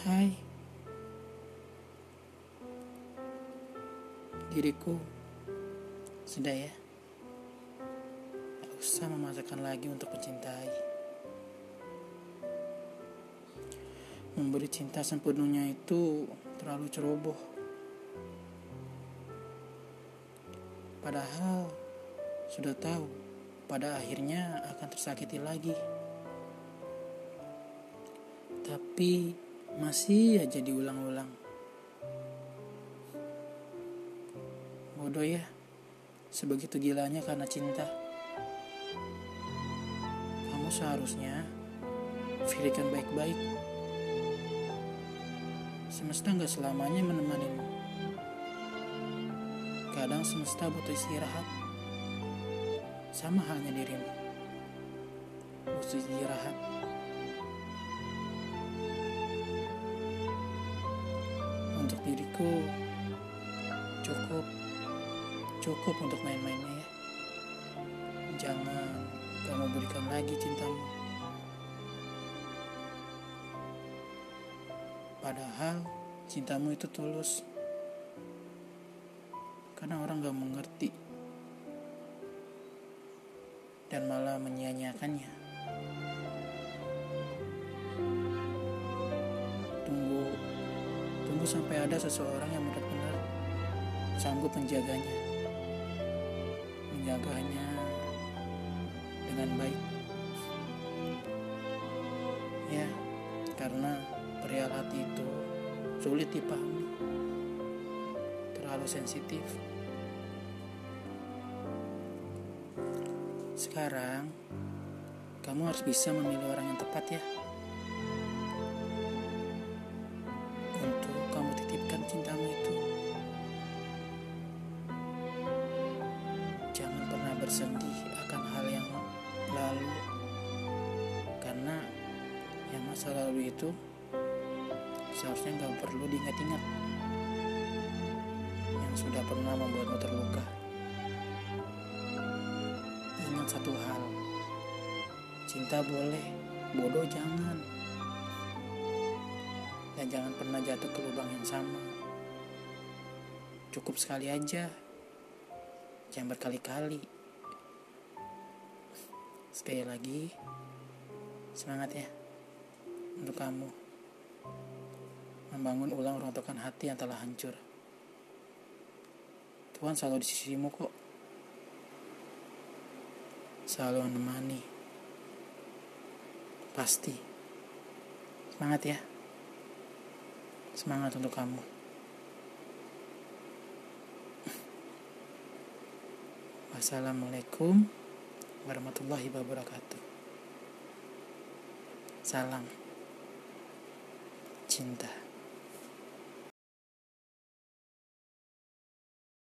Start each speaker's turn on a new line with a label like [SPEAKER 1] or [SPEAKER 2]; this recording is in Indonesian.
[SPEAKER 1] Hai. Diriku Sudah ya? Tak usah memaksakan lagi untuk mencintai. Memberi cinta sepenuhnya itu Terlalu ceroboh. Padahal Sudah tahu Pada akhirnya akan tersakiti lagi. Tapi masih aja diulang-ulang. Bodoh ya, sebegitu gilanya karena cinta. Kamu seharusnya pikirkan baik-baik. Semesta nggak selamanya menemanimu. Kadang semesta butuh istirahat. Sama halnya dirimu. Butuh istirahat. Diriku cukup. Cukup untuk main-mainnya ya. Jangan kamu berikan lagi cintamu. Padahal cintamu itu tulus. Karena orang gak mengerti dan malah menyia-nyiakannya sampai ada seseorang yang benar-benar sanggup menjaganya. Menjaganya dengan baik. Ya karena perihal hati itu sulit dipahami. Terlalu sensitif. Sekarang kamu harus bisa memilih orang yang tepat ya bersedih akan hal yang lalu, karena yang masa lalu itu seharusnya nggak perlu diingat-ingat. Yang sudah pernah membuatmu terluka. Ingat satu hal, cinta boleh, bodoh jangan dan jangan pernah jatuh ke lubang yang sama. Cukup sekali aja, jangan berkali-kali. Sekali lagi, semangat ya untuk kamu membangun ulang rontokan hati yang telah hancur. Tuhan selalu di sisimu kok. Selalu menemani. Pasti. Semangat ya. Semangat untuk kamu. Wassalamualaikum warahmatullahi wabarakatuh. Salam cinta.